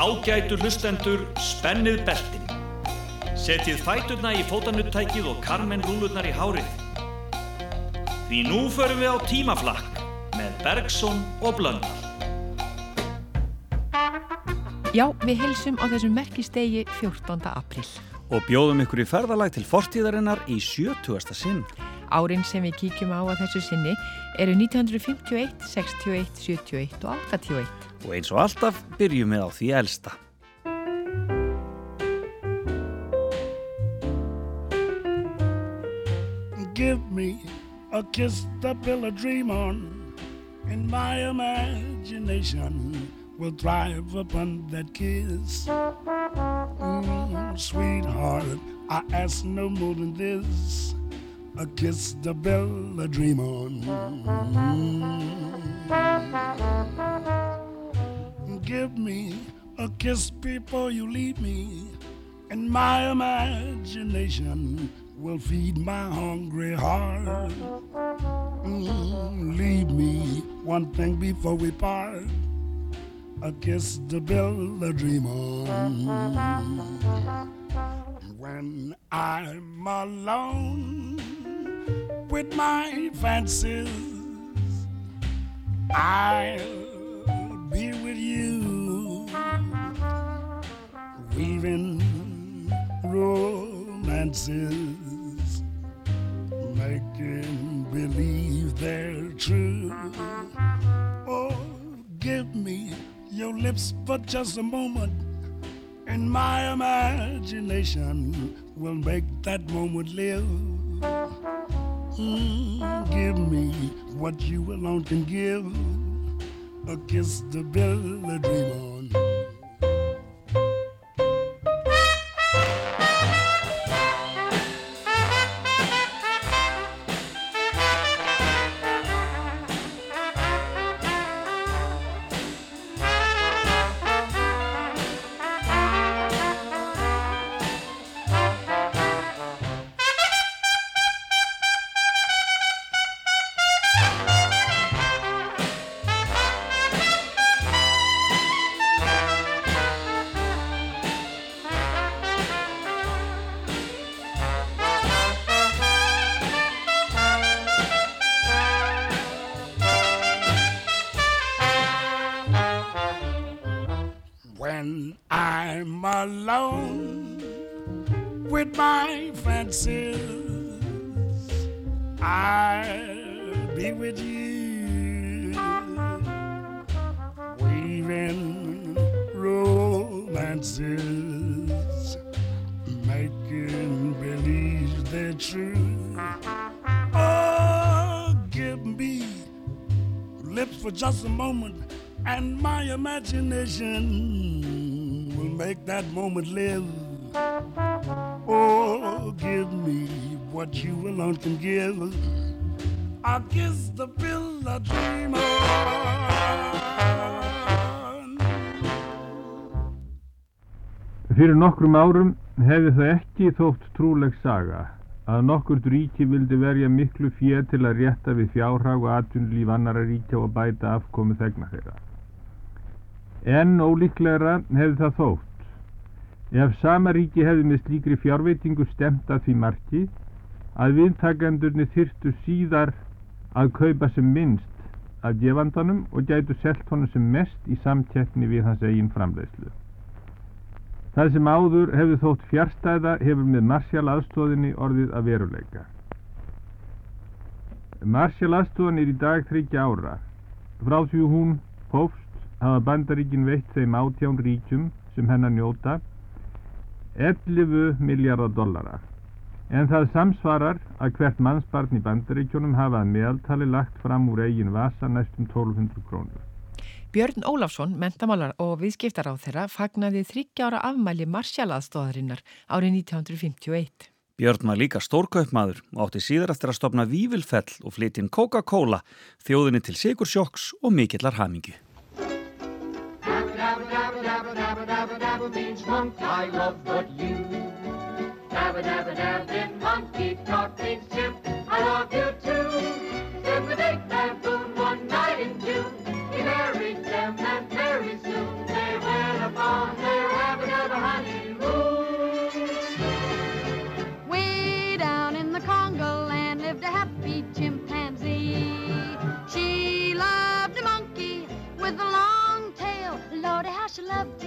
Ágætu hlustendur, spennið beltin. Setjið fæturna í fótanuttækið og karmen rúlurnar í hárið. Því nú förum við á tímaflakk með Bergson og Blöndal. Já, við heilsum á þessum merkistegi 14. april. Og bjóðum ykkur í ferðalag til fortíðarinnar í 70. sinn. Árin sem við kíkjum á að þessu sinni eru 1951, 61, 71 og 81. Og eins og alltaf byrjum við á því elsta. Give me a kiss to build a dream on In my imagination will thrive upon that kiss mm, Sweetheart, I ask no more than this a kiss to build a dream on. Mm. Give me a kiss before you leave me, and my imagination will feed my hungry heart. Mm, leave me one thing before we part a kiss to build a dream on. When I'm alone with my fancies. I'll be with you, weaving romances, making believe they're true. Oh, give me your lips for just a moment, and my imagination will make that moment live. Mm, give me what you alone can give a kiss to build a imagination will make that moment live. Oh, give me what you alone can give. I'll kiss the pill I dream on. Fyrir nokkrum árum hefði það ekki þótt trúleg saga að nokkurt ríki vildi verja miklu fér til að rétta við fjárhag og atvinnlíf annara ríkja og bæta afkomi þegna þeirra. En ólíklegra hefði það þótt. Ef sama ríki hefði með slíkri fjárveitingu stemt að því marki að viðtakendurni þyrstu síðar að kaupa sem minnst af gefandanum og gætu selt honum sem mest í samkettni við hans eigin framleiðslu. Það sem áður hefur þótt fjärstæða hefur með Marshall aðstóðinni orðið að veruleika. Marshall aðstóðin er í dag þryggja ára. Frá því hún hófst hafa bandaríkin veitt þeim átján ríkjum sem hennar njóta 11 miljardar dollara. En það samsvarar að hvert mannsbarn í bandaríkjónum hafa að meðaltali lagt fram úr eigin vasa næstum 1200 krónur. Björn Ólafsson, mentamálar og viðskiptar á þeirra, fagnaði þryggjára afmæli marsjalaðstóðarinnar árið 1951. Björn var líka stórkaupmaður og átti síðar eftir að stopna Vívilfell og flytinn Coca-Cola, þjóðinni til sigursjóks og mikillar hamingi. Dabba dabba dabba dabba means monk, I love but you. Dabba dabba dab in monkey talk means chimp, I love you too. Then the big baboon one night in June, he married them and very soon they went upon their habba dabba honeymoon. Way down in the Congo land lived a happy chimpanzee. She loved a monkey with a long tail. Lordy, how she loved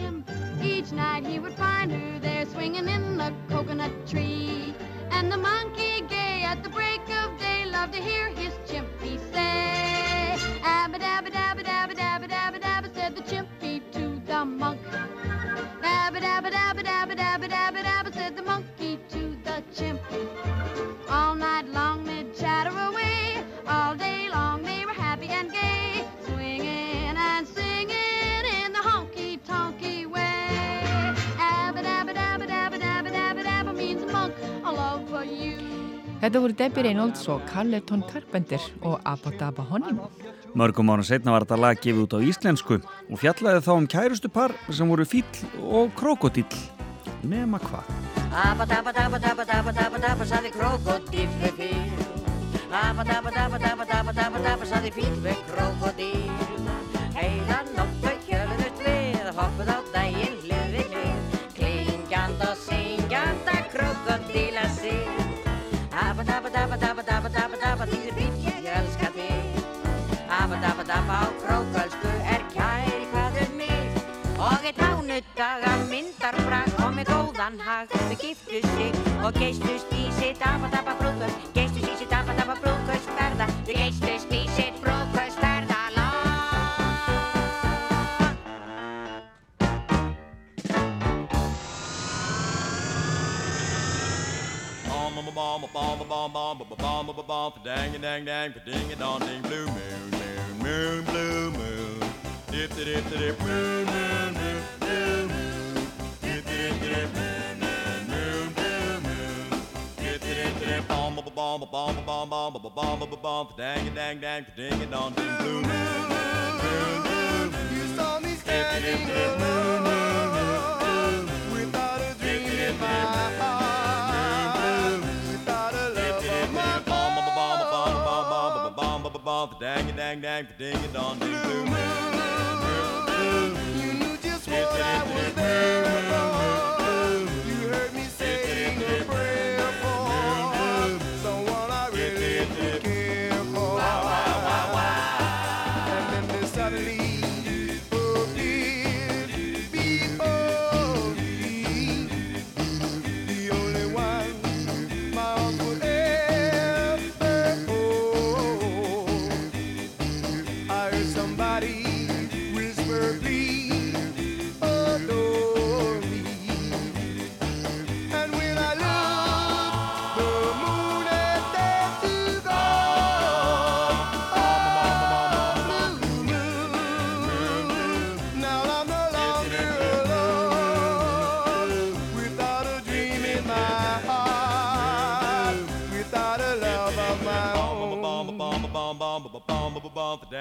each night he would find her there swinging in the coconut tree. And the monkey gay at the break of day loved to hear his chimpy Þetta voru Debbie Reynolds og Carleton Carpenter og Abba Honim. Mörgum ára setna var þetta lag gefið út á íslensku og fjallaði þá um kærustu par sem voru fíll og krokodíll. Nema hvað? Abba dabba dabba dabba dabba dabba dabba saði krokodíll við fíl Abba dabba dabba dabba dabba dabba dabba saði fíl við krokodíll Heila nótt þau hjöluðust við hoppuð á daginn hlið við Klingjand og syngjand að krokodíla Dabba á krókölsku er kæri hvað um mig. Og eitt hánudaga myndar og með góðan hag. Þau giftu sig og geistust í sitt Abba dabba brúðkvöld Geistust í sitt Abba dabba brúðkvöldsferða Þau geistust í sitt Bomb bomb bomb bomb bomb bomb bomb dang dang dang ding a dong ding blue moon moon moon blue moon dip dip dip moon moon moon blue moon dip dip dip moon moon blue moon dip dip dip bomb bomb bomb bomb bomb bomb bomb bomb dang dang dang ding a dong ding blue moon moon moon you saw me standing alone dang a dang dang ding a dong ding blue moon. You knew just what I was there for. You heard me sing a prayer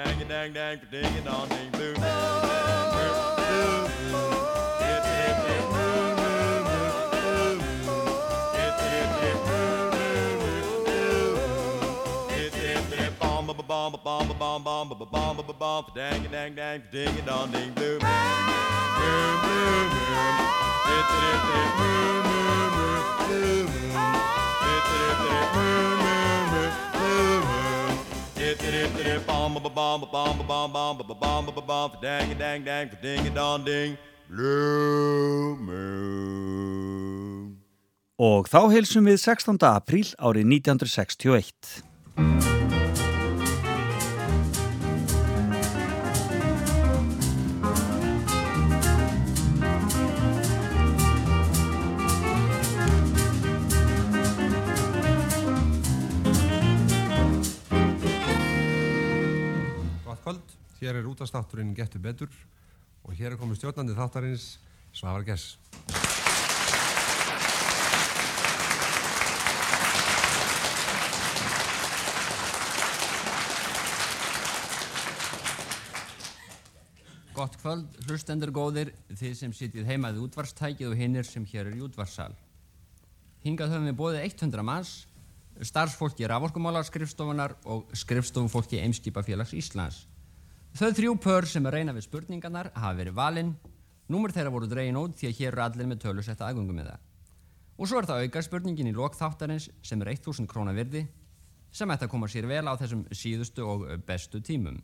Dang a dang dang ding a dong ding blue. Dang a dang dang ding a dong ding blue. Moon, blue moon. Dip dip dip moon, moon, moon, blue moon. Dip dip dip moon, dang dang dang ding a dong ding blue moon. Og þá heilsum við 16. apríl árið 1961. hér er útastátturinn Gettu betur og hér er komið stjórnandi þáttarins Svavar Gess. Gott kvöld, hlustendur góðir, þið sem sitjið heimaði útvarstækið og hinnir sem hér er í útvarssal. Hingað höfum við bóðið 100 manns, starfsfólki raforkumálar skrifstofunar og skrifstofufólki Eimskipafélags Íslands. Þau þrjú pör sem reyna við spurningarnar hafa verið valinn, númur þeirra voru dregin út því að hér eru allir með tölusetta aðgöngum með það. Og svo er það auka spurningin í lok þáttarins sem er 1000 krónar virði, sem ætti að koma sér vel á þessum síðustu og bestu tímum.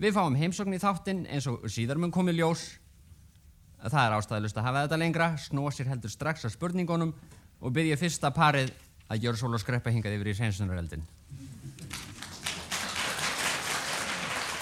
Við fáum heimsókn í þáttinn eins og síðar mun komið ljós Það er ástæðilust að hafa þetta lengra, snúa sér heldur strax að spurningunum og byrja fyrsta parið að gjöra sól og skreppa hingað yfir í seinsunareldin.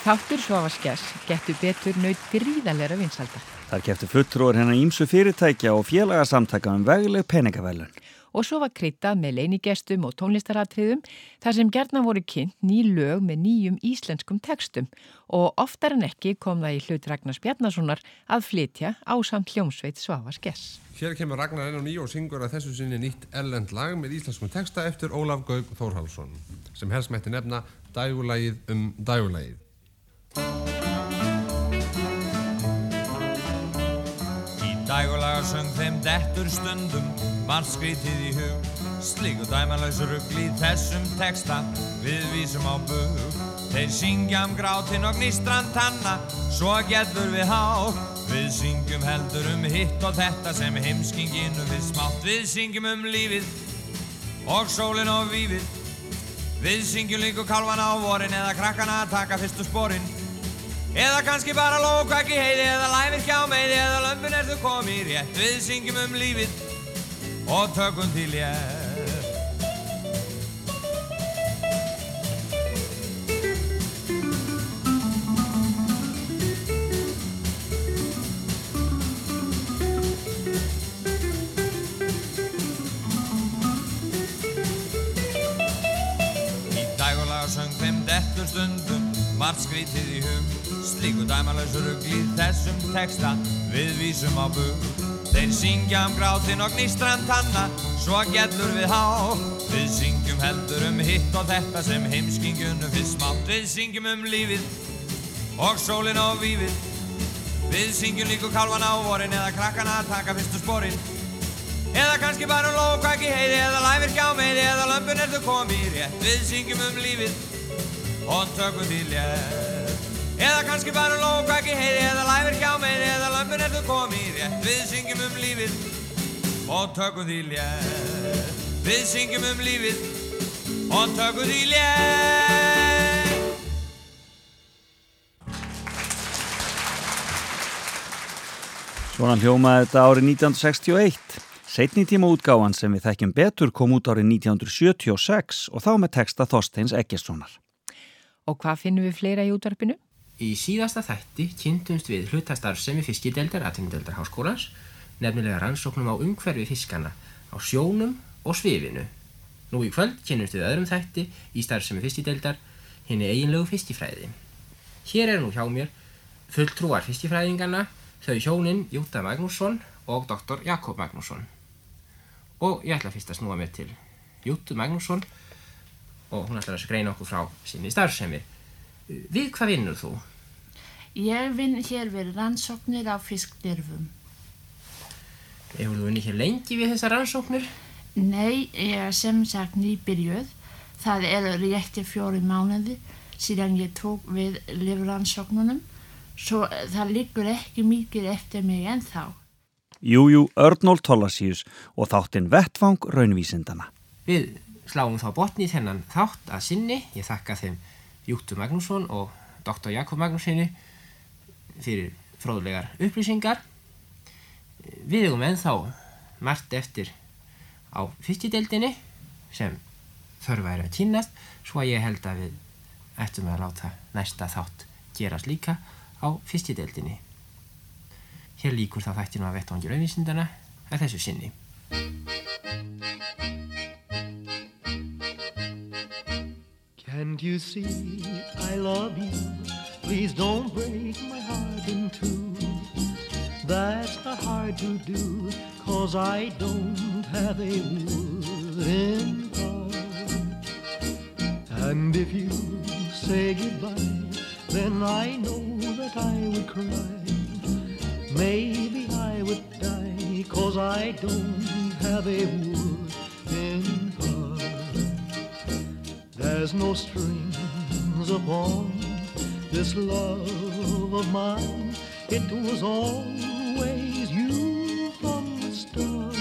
Þáttur Svafaskess getur betur naut gríðalera vinsaldar. Þar kefti fulltrúar hennar ímsu fyrirtækja og félagasamtaka um vegleg peningavælun. Og svo var kryttað með leinigestum og tónlistaratriðum þar sem gerna voru kynnt ný lög með nýjum íslenskum tekstum og oftar en ekki kom það í hlut Ragnars Bjarnasonar að flytja á samt hljómsveit Svafaskess. Hér kemur Ragnar enn og nýj og syngur að þessu sinni nýtt ellend lag með íslenskum teksta eftir Ólaf Gaug Þórhalsson sem helst mætti nefna Dægulægið um Dægulægið. Í dægulaga söng þeim dettur stundum margt skrítið í hug. Slík og dæmanlaus ruggli í þessum texta við vísum á bug. Þeir syngja um grátin og gnistran tanna svo getur við há Við syngjum heldur um hitt og þetta sem heimskinginu við smátt. Við syngjum um lífið og sólinn og vífið. Við syngjum líku kálvana á vorin eða krakkana að taka fyrstu sporin Eða kannski bara lókvæk í heiði eða læfir hjá meði eða lömpun er þau komið rétt. Við syngjum um lífið og tökum til ég söng þeim dettur stundum margt skrítið í hum Slíku dæmalausu ruggli þessum texta við vísum á bug. Þeir syngja um grátin og gnistran tanna svo gellur við há. Við syngjum heldur um hitt og þetta sem heimskingunum fyrst smátt. Við syngjum um lífið og sólinn og vífið. Við syngjum líku kálvana á vorin eða krakkana að taka fyrstu sporin. Eða kannski bara um lókvæk í heiði eða læfir hjá meði eða lömpun er þau komið rétt. Við syngjum um lífið og tökum til ég Eða kannski bara um lókvæk í heiði eða læfir hjá meði eða lömpun er þau komið rétt Við syngjum um lífið og tökum til ég Við syngjum um lífið og tökum til ég Svona hljómaði þetta árið 1961. Setni tíma útgáfan sem við þekkjum betur kom út árið 1976 og þá með texta Þorsteins Eggessonar. Og hvað finnum við fleira í útvarpinu? Í síðasta þætti kynntumst við hlutastarfsemi fiskideldar atvinnudeldar háskólans, nefnilega rannsóknum á umhverfi fiskana, á sjónum og svifinu. Nú í kvöld kynnumst við öðrum þætti í starfsemi fiskideldar, henni eiginlegu fiskifræði. Hér er nú hjá mér fulltrúar fiskifræðingana, þau hjónin Júta Magnússon og doktor Jakob Magnússon. Og ég ætla fyrst að snúa mér til Jútu Magnússon og hún ætlar að greina okkur frá sinni starfsemi. Við hvað vinnur þú? Ég vinn hér við rannsóknir á fiskdyrfum. Hefur þú vinni hér lengi við þessar rannsóknir? Nei, ég er sem sagt nýbyrjuð. Það eru rétti fjóri mánuði síðan ég tók við livrannsóknunum, svo það liggur ekki mikið eftir mig ennþá. Jújú, Örnól Tollasíus og þáttinn Vettfang raunvísindana. Við sláum þá botni í þennan þátt að sinni. Ég þakka þeim Júttur Magnússon og doktor Jakob Magnúsinni fyrir fróðlegar upplýsingar. Við eigum ennþá margt eftir á fyrstideldinni sem þörfa er að kynast svo að ég held að við ættum að láta næsta þátt gerast líka á fyrstideldinni. Hér líkur þá þættinu að vettvangir auðvísindana að þessu sinni. Can't you see I love you? Please don't break my heart in two. That's not hard to do, cause I don't have a wooden heart. And if you say goodbye, then I know that I would cry. Maybe I would die, cause I don't have a wooden heart. There's no strings upon this love of mine. It was always you from the start.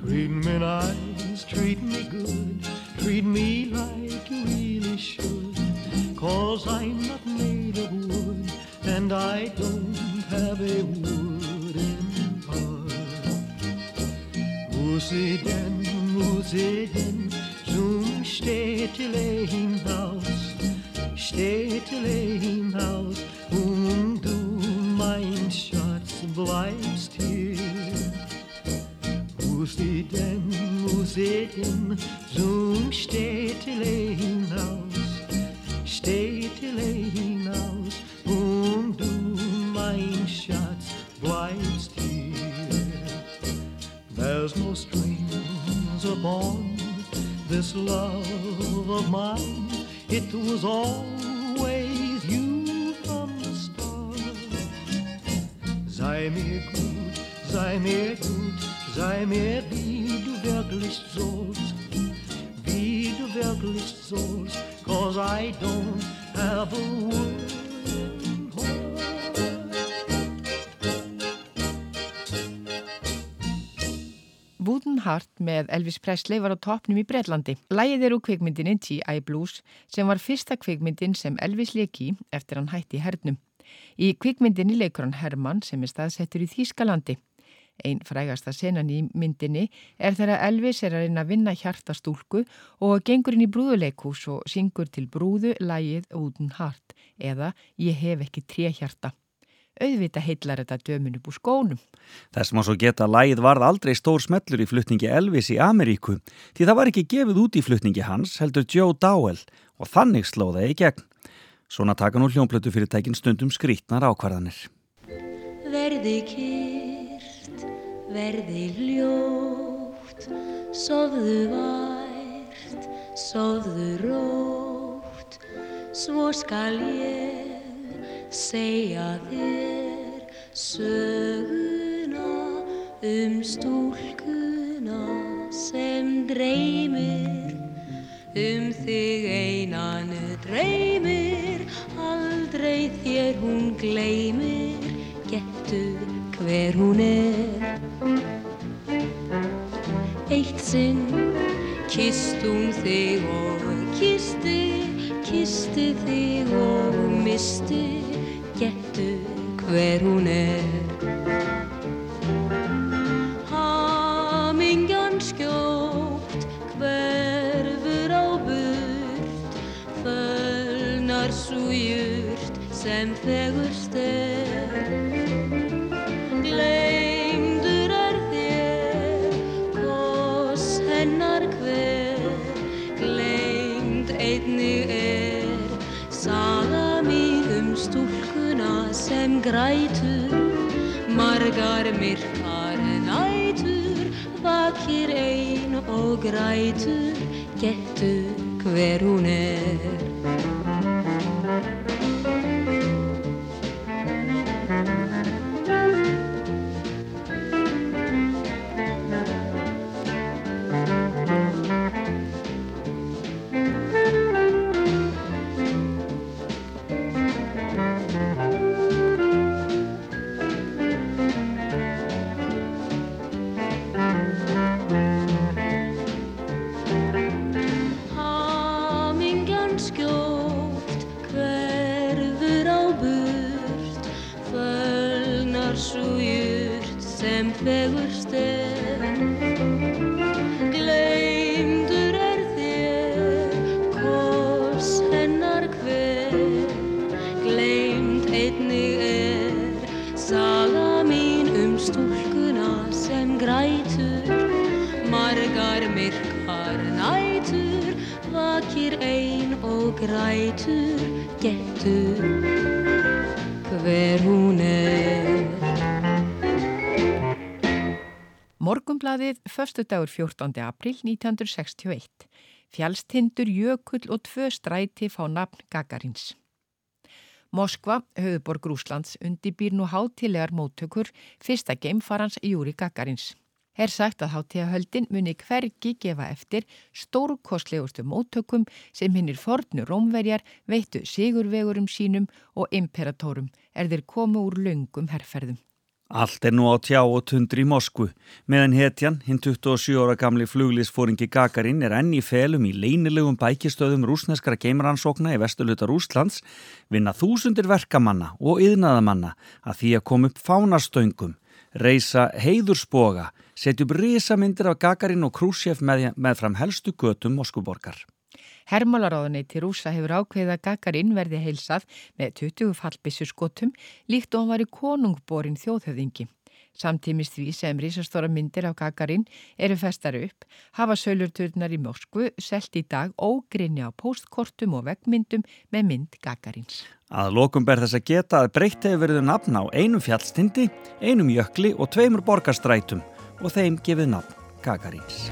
Treat me nice, treat me good, treat me like you really should. Cause I'm not made of wood and I don't have a wooden heart. Denn zum städtelein Haus, städtelein Haus, und du, mein Schatz, bleibst hier. Muss ich denn, muss ich denn zum Städtelein Haus, Städtelein hinaus und du, mein Schatz, bleibst hier. There's no strings upon this love of mine. It was always you from the start. Sei mir gut, sei mir gut, sei mir wie du wirklich sollst, wie du wirklich sollst, cause I don't have a wooden Heart með Elvis Presley var á toppnum í Breitlandi. Lægið er úr kvikmyndinni G.I. Blues sem var fyrsta kvikmyndin sem Elvis leki eftir hann hætti í hernum. Í kvikmyndinni leikur hann Hermann sem er staðsettur í Þýskalandi. Einn frægasta senan í myndinni er þegar Elvis er að reyna að vinna hjartastúlku og gengur inn í brúðuleikús og syngur til brúðu lægið Wooden Heart eða Ég hef ekki tréhjarta. Auðvita heitlar þetta dömun upp úr skónum. Þess má svo geta að lægið varð aldrei stór smellur í flutningi Elvis í Ameríku því það var ekki gefið út í flutningi hans heldur Joe Dowell og þannig slóðaði í gegn. Svona taka nú hljónplötu fyrirtækin stundum skrítnar ákvarðanir. Verði kýrt, verði hljótt, sofðu vært, sofðu rótt, svo skal ég segja þér söguna um stúlkuna sem dreymir, um þig einanu dreymir, aldrei þér hún gleymir, getur hver hún er. Eitt sinn kist hún þig og kisti, kisti þig og misti, getur hver hún er. Hamingjan skjótt hverfur á burt, fölnar svo jurt sem þegurst er. Grætur, margar myrkar nætur, vakir ein og grætur, getur hver hún er. Morgumblaðið, förstu dagur 14. april 1961. Fjálstindur, jökull og tvö stræti fá nafn Gagarins. Moskva, höfuborg Rúslands, undibýr nú hátilegar móttökur fyrsta geimfarans Júri Gagarins. Er sagt að hátíðahöldin muni hvergi gefa eftir stórkostlegustu móttökum sem hinnir fornu rómverjar veittu sigurvegurum sínum og imperatórum er þeir komu úr löngum herrferðum. Allt er nú á tjá og tundri í Moskvu, meðan hetjan, hinn 27 ára gamli fluglísfóringi Gagarin, er enn í felum í leinilegum bækistöðum rúsneskara geimrannsókna í vestuluta Rúslands, vinna þúsundir verkamanna og yðnaðamanna að því að koma upp fánastöngum, reysa heiðursboga, setja upp risamyndir af Gagarin og Krúsjef með, með fram helstu götum Moskvuborgar. Hermálaráðuneyti rúsa hefur ákveðið að Gagarin verði heilsað með 20 fallbissuskotum líkt og hann var í konungborin þjóðhöfðingi. Samtímis því sem risastóra myndir af Gagarin eru festar upp, hafa söljurturnar í Moskvu selt í dag ógrinni á postkortum og vegmyndum með mynd Gagarins. Að lokum ber þess að geta að breytt hefur verið nafn á einum fjallstindi, einum jökli og tveimur borgarstrætum og þeim gefið nafn Gagarins.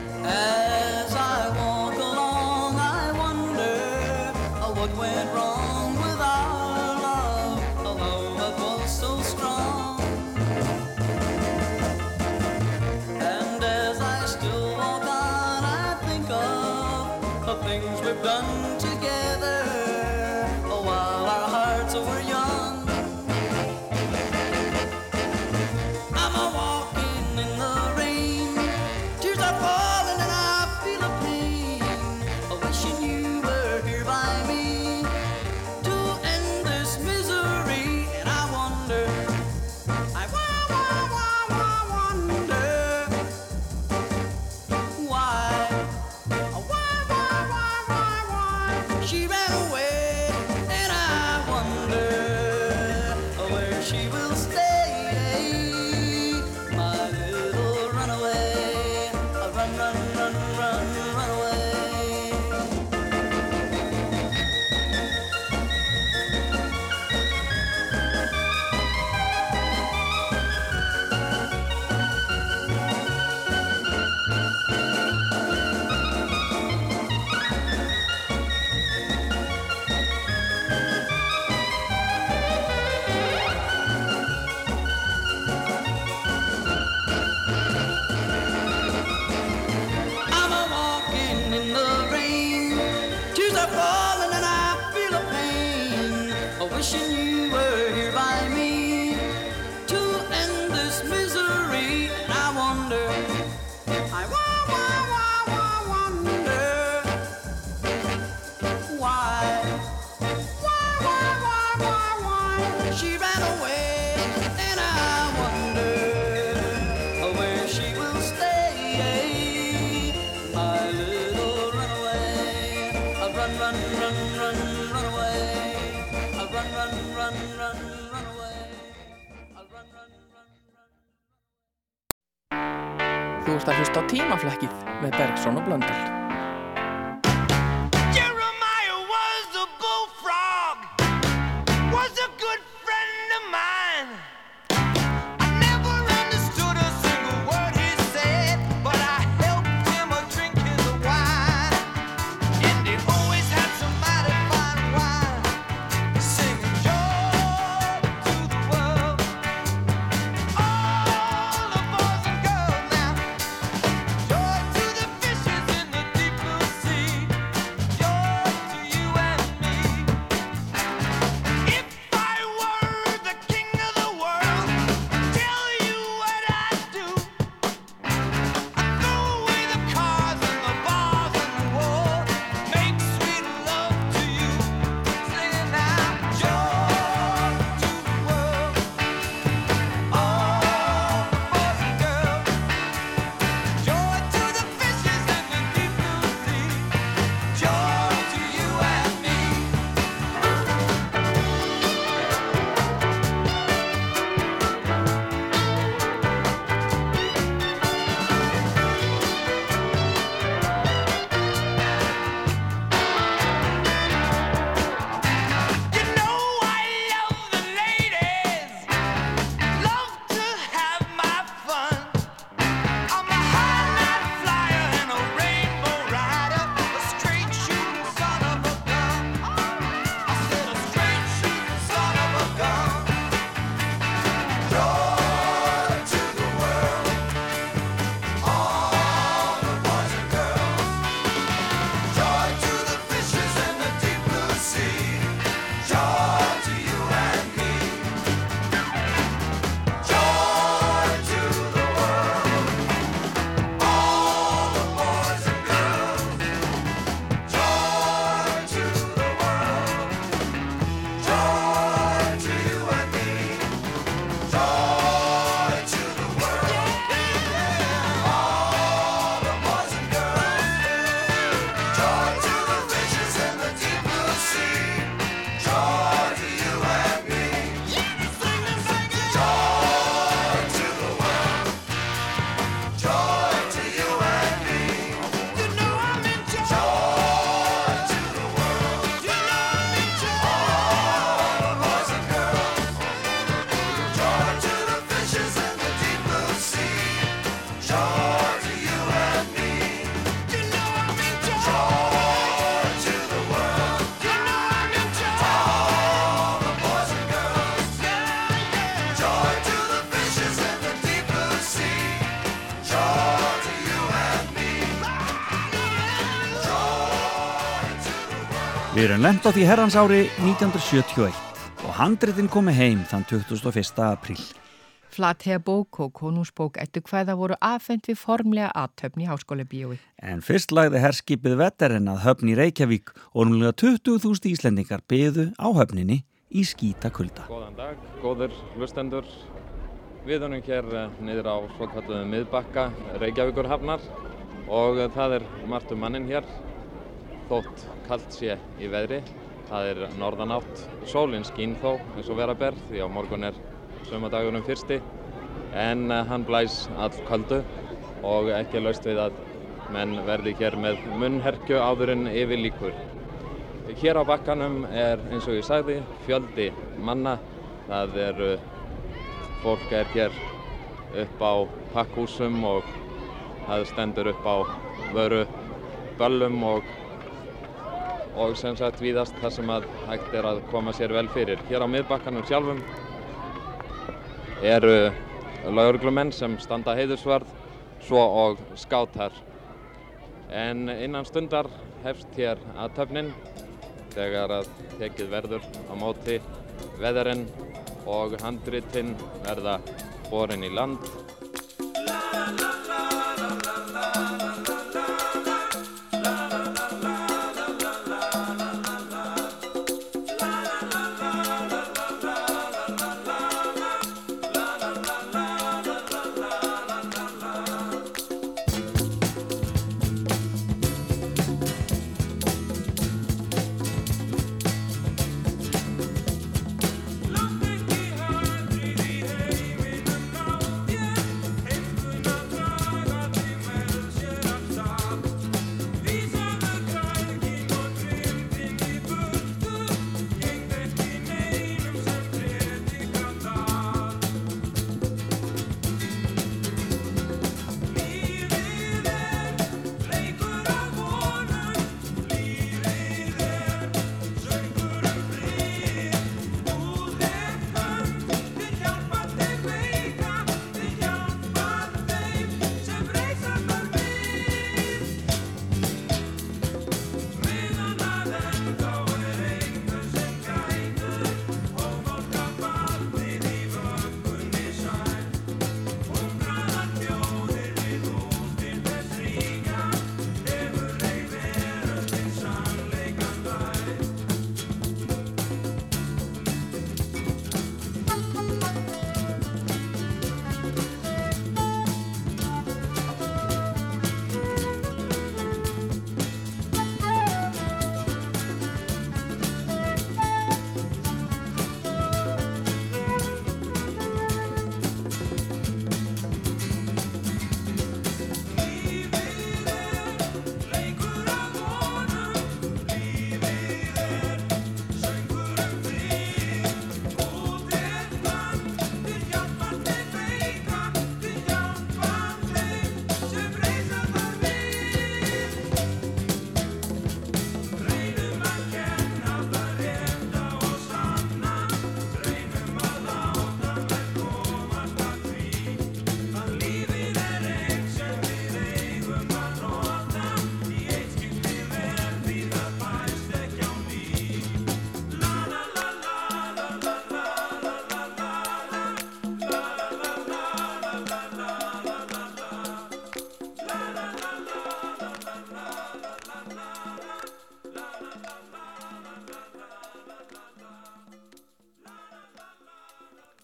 Þú ert að hlusta á tímaflækið með Bergson og Blöndal. Við erum á því herrans ári 1971 og handritin komi heim þann 21. apríl. Flathega bók og konungsbók ettu hvaða voru afhengt við formlega aðtöfn í háskóla bíói. En fyrst lagði herskipið Vetterinn að höfn í Reykjavík og núlega 20.000 íslendingar byðu á höfninni í skýta kulda. Góðan dag, góður hlustendur. Við erum hér eh, niður á svo kalluðum miðbakka Reykjavíkur hafnar og eh, það er margt um mannin hér þótt kallt sé í veðri. Það er norðanátt, sólinn skín þó eins og vera ber því á morgun er sömadagurum fyrsti en eh, hann blæs all kaldu og ekki laust við að menn verði hér með munnherkju áður en yfir líkur. Hér á bakkanum er eins og ég sagði fjöldi manna. Það eru fólk er hér upp á pakkhúsum og það stendur upp á vöru böllum og, og sem sagt víðast þar sem að hægt er að koma sér vel fyrir. Hér á miðbakkanum sjálfum eru lauruglumenn sem standa heiðusverð svo og skátar. En innan stundar hefst hér aðtöfnin þegar að tekið verður á móti veðarinn og handritinn verða borin í land.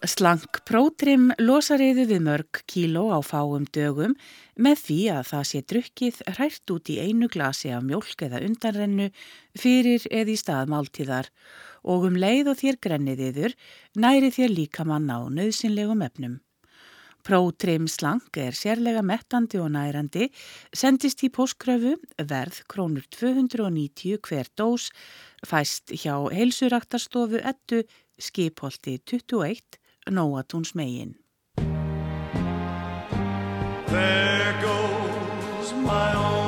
Slank prótrim losariðu við mörg kíló á fáum dögum með því að það sé drukkið hrært út í einu glasi af mjölk eða undanrennu fyrir eða í stað máltíðar og um leið og þér grenniðiður næri þér líka mann á nöðsynlegum efnum. Prótrim slank er sérlega mettandi og nærandi, sendist í póskröfu, verð krónur 290 hver dós, fæst hjá heilsuraktarstofu ettu skipholti 21 Nóatúns megin. There goes my only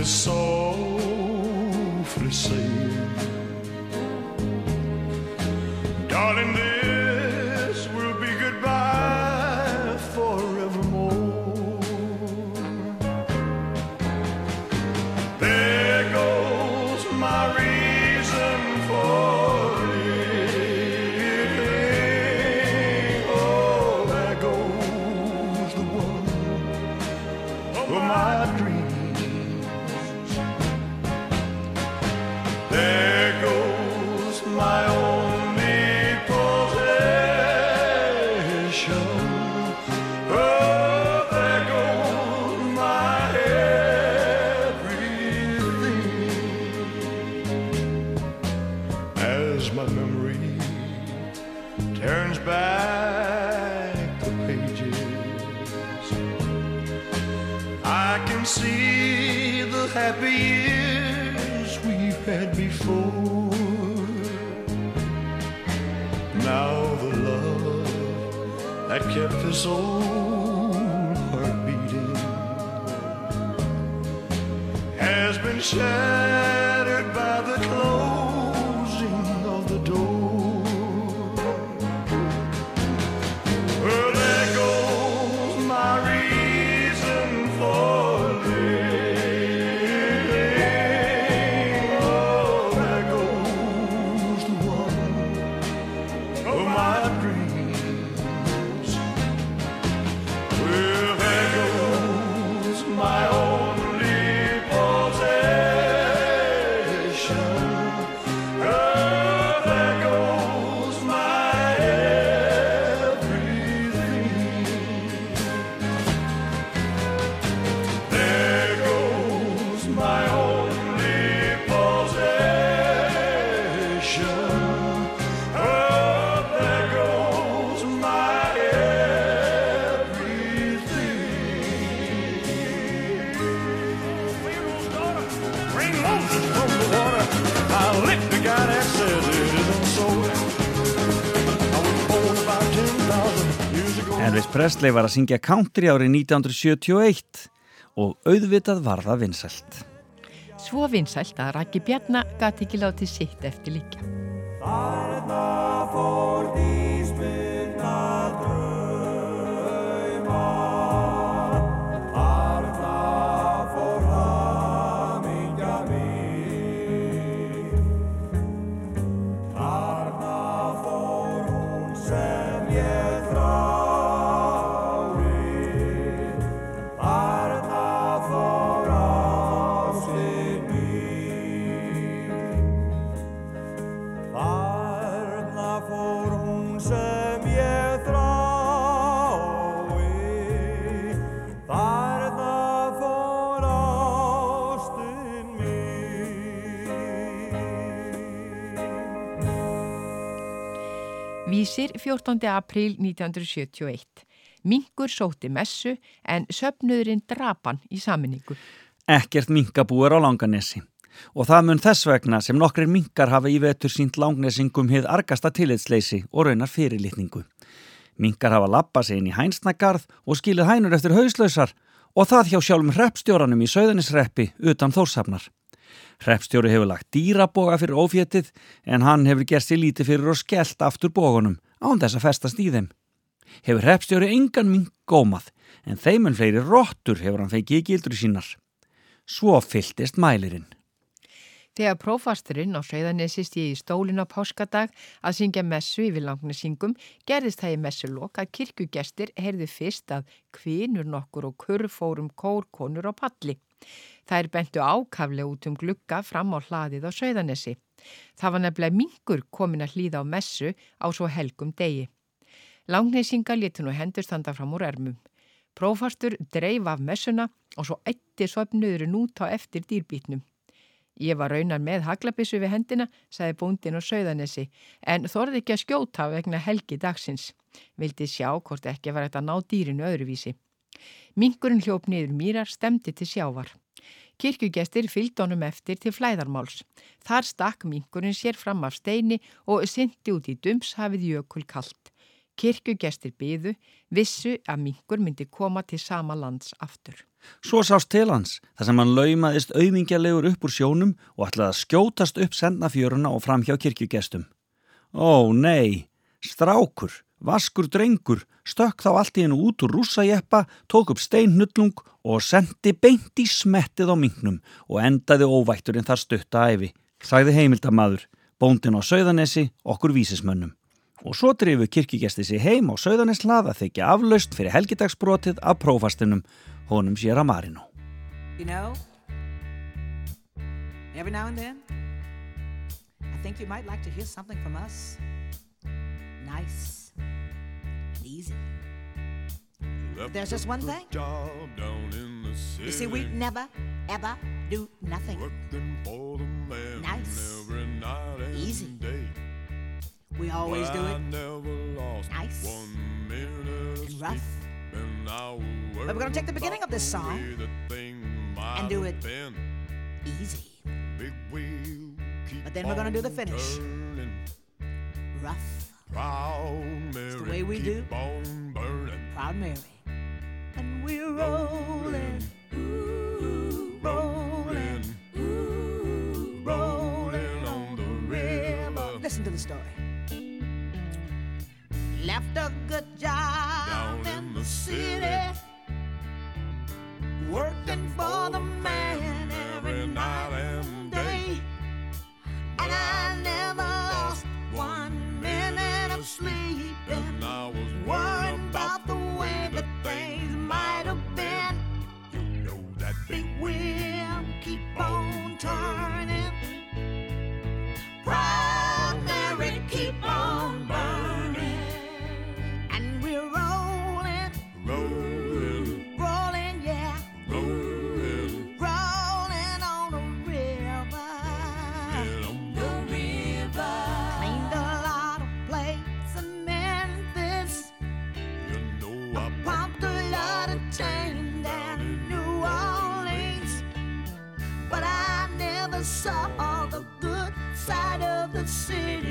is softly saying, Darling, this will be goodbye forevermore. There goes my reason for living. Oh, there goes the one of my dreams. share. From the water. I licked the guy that says it isn't so. I was born about 10,000 years ago. Elvis Presley var að syngja country árið 1971 og auðvitað var það vinsælt. Svo vinsælt að Raki Bjarna gati ekki látið sitt eftir líka. Þarna fór dísmynda Vísir 14. apríl 1971. Mingur sóti messu en söpnuðurinn drapan í saminningu. Ekkert minkabúar á Langanesi. Og það mun þess vegna sem nokkrir minkar hafa í vetur sínt langnesingum hið argasta tillitsleysi og raunar fyrirlitningu. Minkar hafa lappað sig inn í hænsnagarð og skilið hænur eftir hauslausar og það hjá sjálfum hreppstjóranum í Söðanisreppi utan þórsafnar. Hreppstjóri hefur lagt dýraboga fyrir óféttið en hann hefur gert sér lítið fyrir og skellt aftur bogunum án þess að festast í þeim. Hefur hreppstjóri engan mink gómað en þeimun fleiri róttur hefur hann fengið í gildru sínar. Svo fylltist mælirinn. Þegar prófasturinn á Söðanesi stíði í stólin á páskadag að syngja messu yfir langnesingum gerðist það í messulok að kirkjugestir heyrðu fyrst að kvinur nokkur og kurfórum kórkonur á palli. Þær bentu ákaflega út um glugga fram á hlaðið á Söðanesi. Það var nefnilega mingur komin að hlýða á messu á svo helgum degi. Langnesinga létu nú hendur standa fram úr ermum. Prófastur dreif af messuna og svo eitti söpnuðurinn út á eftir dýrbítnum. Ég var raunar með haglabissu við hendina, sagði búndin og söðanesi, en þorði ekki að skjóta vegna helgi dagsins. Vildi sjá hvort ekki var þetta ná dýrinu öðruvísi. Mingurinn hljóp niður mýrar stemdi til sjávar. Kirkjugestir fylgd honum eftir til flæðarmáls. Þar stakk mingurinn sér fram af steini og syndi út í dumshafið jökul kallt. Kirkjugestir byðu, vissu að mingur myndi koma til sama lands aftur. Svo sást til hans, þar sem hann laumaðist auðmingjalegur upp úr sjónum og ætlaði að skjótast upp sendnafjöruna og fram hjá kirkjugestum. Ó nei, strákur, vaskur drengur, stökk þá allt í hennu út úr rússajeppa, tók upp steinnullung og sendi beint í smettið á mingnum og endaði óvætturinn þar stutta æfi, sagði heimildamadur, bóndin á Sauðanesi, okkur vísismönnum. Og svo drifu kirkjugesti sig heim á Sauðaneslað að þykja aflaust fyrir helgidagsbrotið af prófastinum, honum sér að Marino. You know, every now and then, I think you might like to hear something from us. Nice easy. Left There's just one thing. You see, we never, ever do nothing. nice. easy. Day. We always but do it. nice. and rough. but we're going to take the beginning of this song and do it easy. But then we're going to do the finish. Rough. Proud Mary, the way we keep do. on burning. Proud Mary. And we're rolling, ooh, rolling, ooh, rolling on the river. Listen to the story. Left a good job Down in the city, working for the man city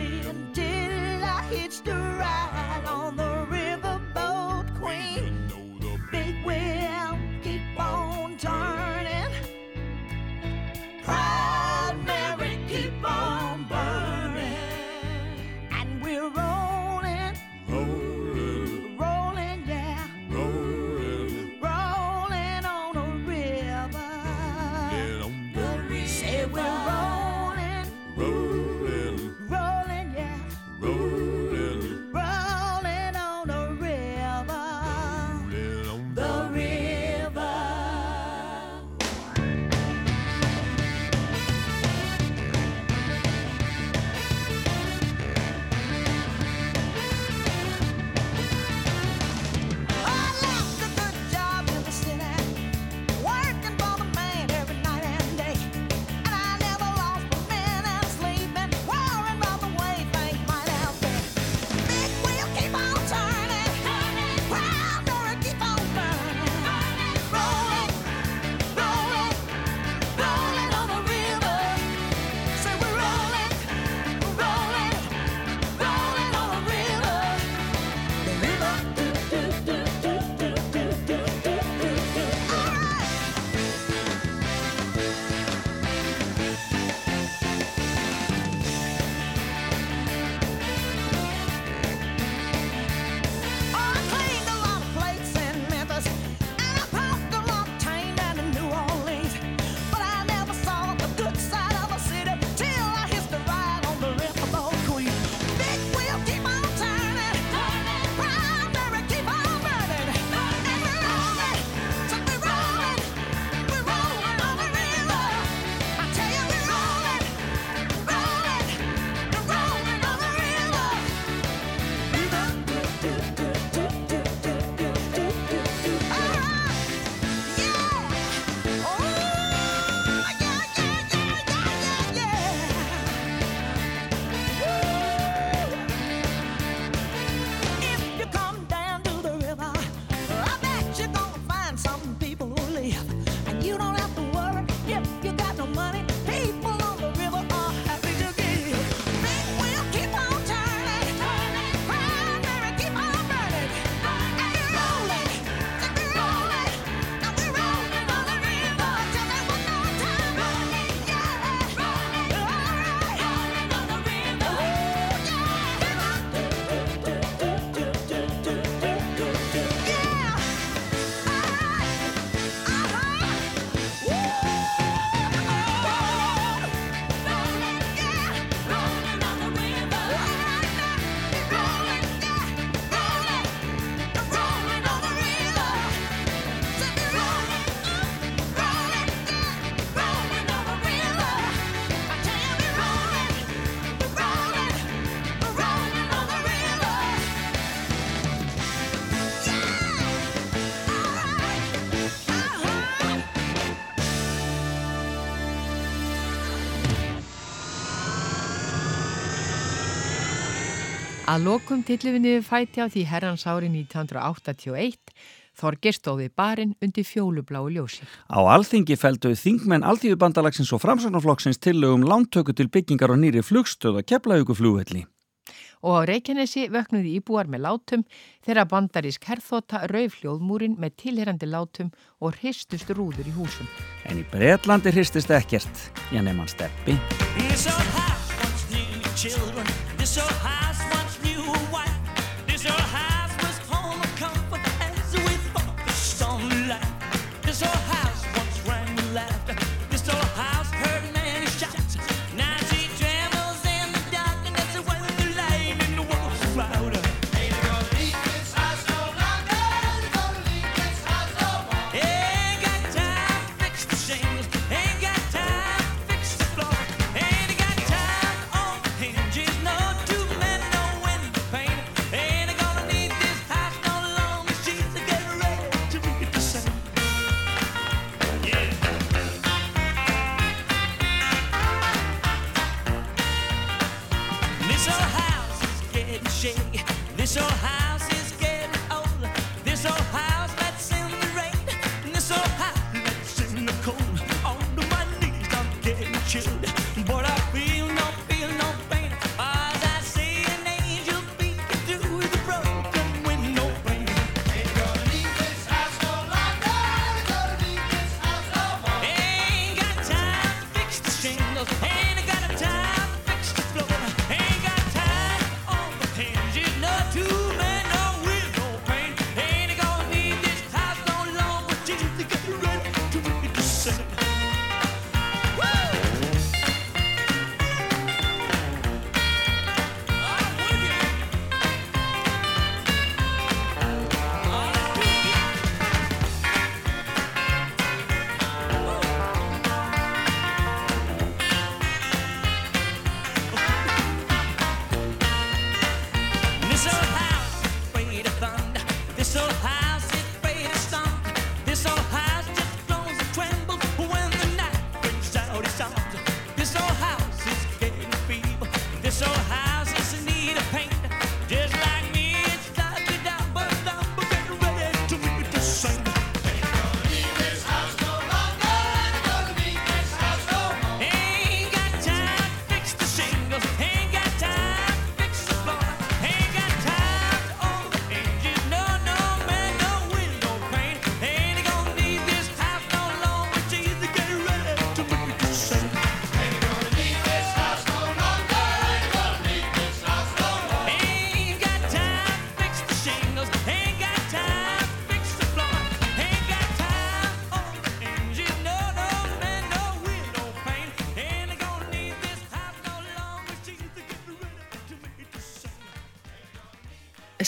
Að lokum niður fæti á því herrans ári 1981 Þorgir stóði barinn undir fjólubláu ljósi. Á alþingi feldu þingmenn Alþýðubandalagsins og Framsóknarflokksins tillögum lántöku til byggingar og nýri flugstöð að keflauguflúvelli. Og á Reykjanesi vöknuði íbúar með látum þegar bandarísk herþóta rauf hljóðmúrin með tilherandi látum og hristust rúður í húsum. En í Breitlandi hristist ekkert, ég nefn hann steppi.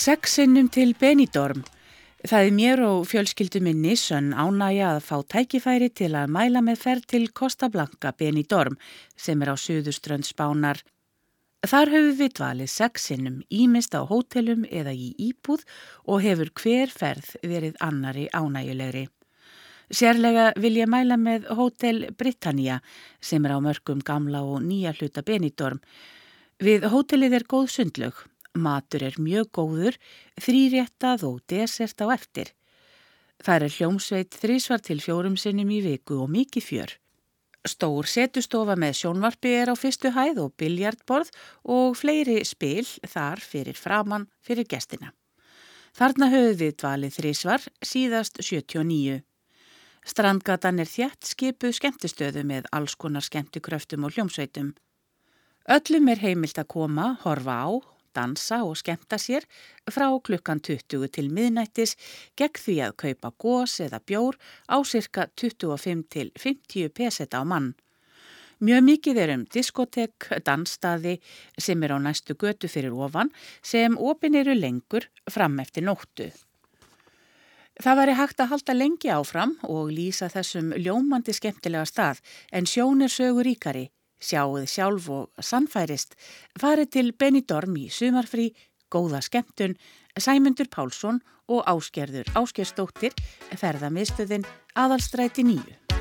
Sex sinnum til Benidorm. Það er mér og fjölskyldu minni sönn ánægja að fá tækifæri til að mæla með ferð til Costa Blanca Benidorm sem er á suðuströnd spánar. Þar höfum við dvalið sex sinnum ímist á hótelum eða í íbúð og hefur hver ferð verið annari ánægjulegri. Sérlega vil ég mæla með Hótel Britannia sem er á mörgum gamla og nýja hluta Benidorm. Við hótelið er góð sundlög. Matur er mjög góður, þrýréttað og desert á eftir. Það er hljómsveit þrísvar til fjórum sinnum í viku og mikið fjör. Stór setustofa með sjónvarpi er á fyrstu hæð og biljardborð og fleiri spil þar fyrir framann fyrir gestina. Þarna höfðu við dvalið þrísvar síðast 79. Strandgatan er þjætt skipuð skemmtistöðu með alls konar skemmtikröftum og hljómsveitum. Öllum er heimilt að koma, horfa á, dansa og skemmta sér frá klukkan 20 til miðnættis gegn því að kaupa gós eða bjór á cirka 25 til 50 peseta á mann. Mjög mikið er um diskotek, dansstaði sem er á næstu götu fyrir ofan sem opin eru lengur fram eftir nóttu. Það væri hægt að halda lengi áfram og lýsa þessum ljómandi skemmtilega stað en sjón er sögur ríkari, sjáuð sjálf og sannfærist, farið til Benidorm í sumarfrí, góða skemmtun, Sæmundur Pálsson og Áskerður Áskersdóttir ferðamiðstöðin aðalstræti nýju.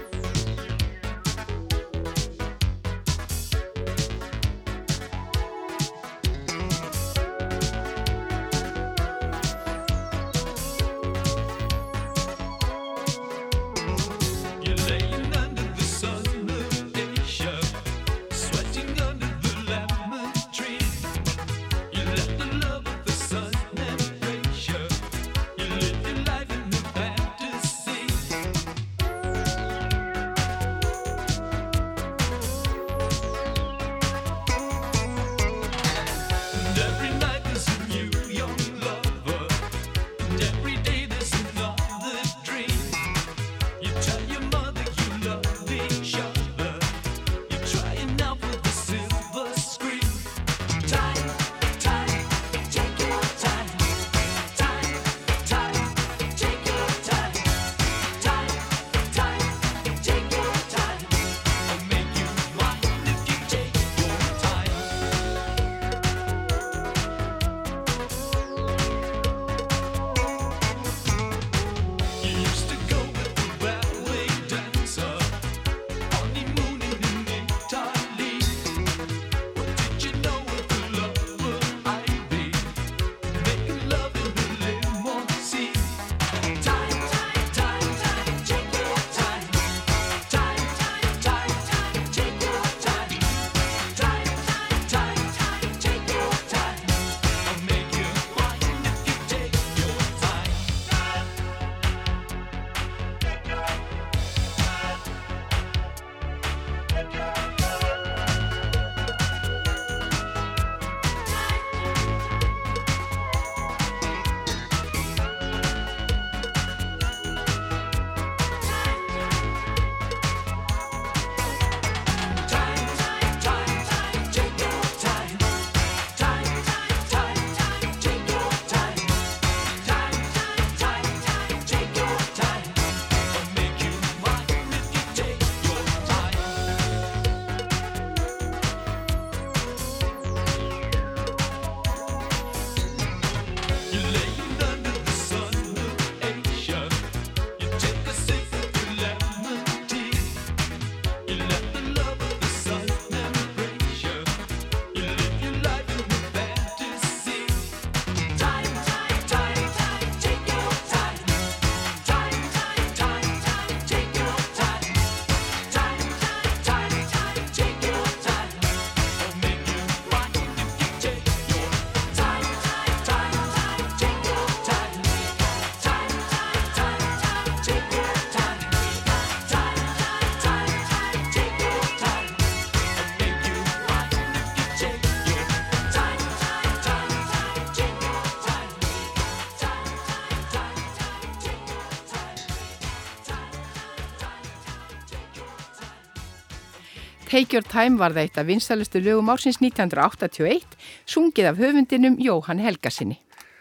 Take Your Time var það eitt af vinstalustu lögum ársins 1981 sungið af höfundinum Jóhann Helgarsinni.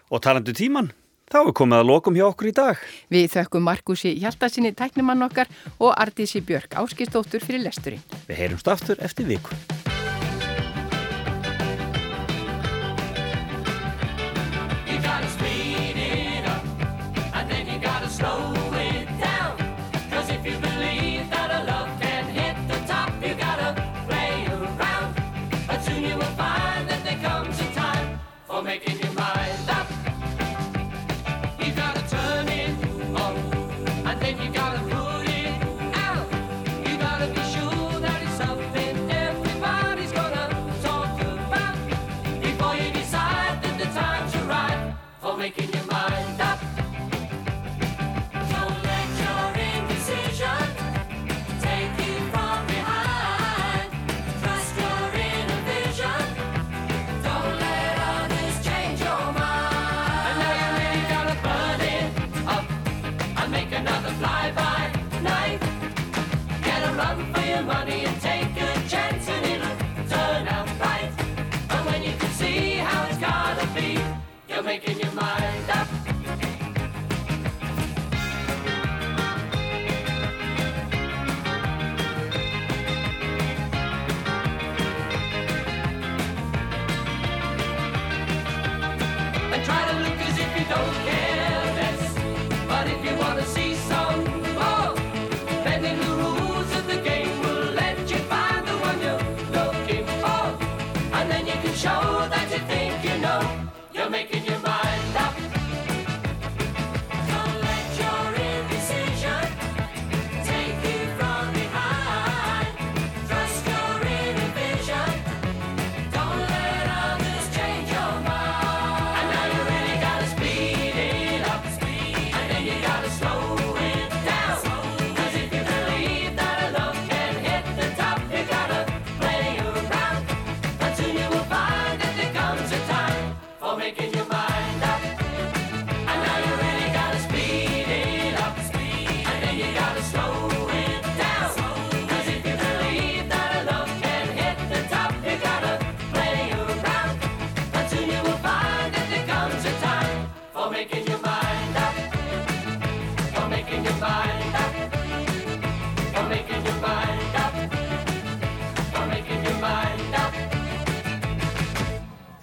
Og talandu um tíman, þá er komið að lokum hjá okkur í dag. Við þökkum Markusi Hjaldarsinni tæknumann okkar og Artísi Björk Áskistóttur fyrir lesturinn. Við heyrumst aftur eftir viku. slow your money and take a chance and it'll turn out right. But when you can see how it's gotta be, you're making your mind.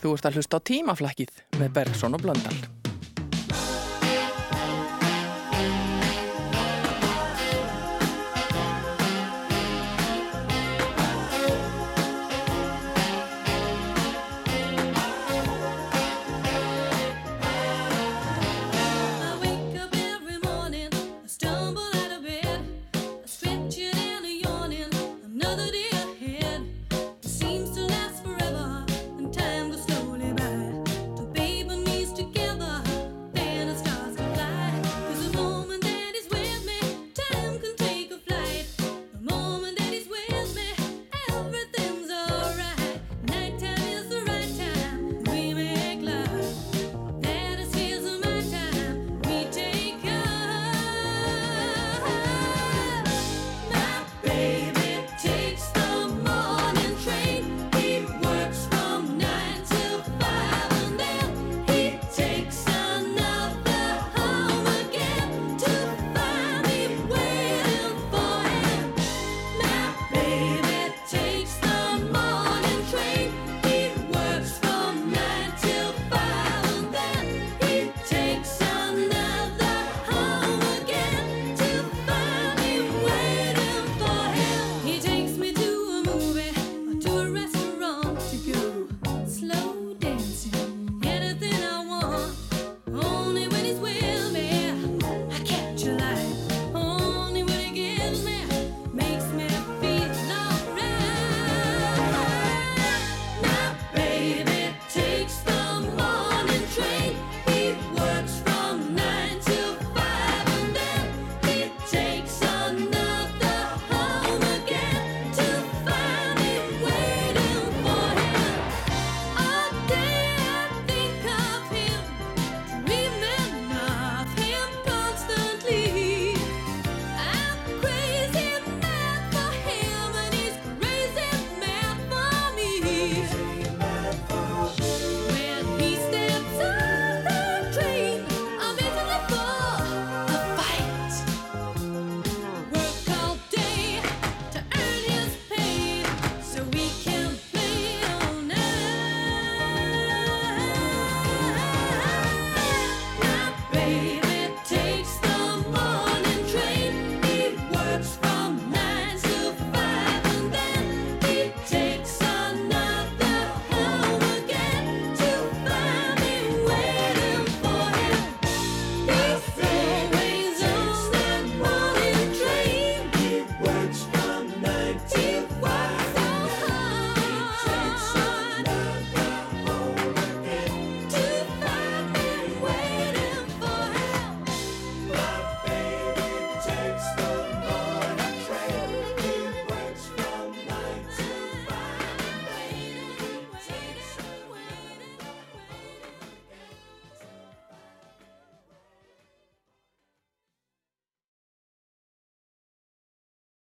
Þú ert að hlusta á tímaflakkið með Bergson og Blöndal.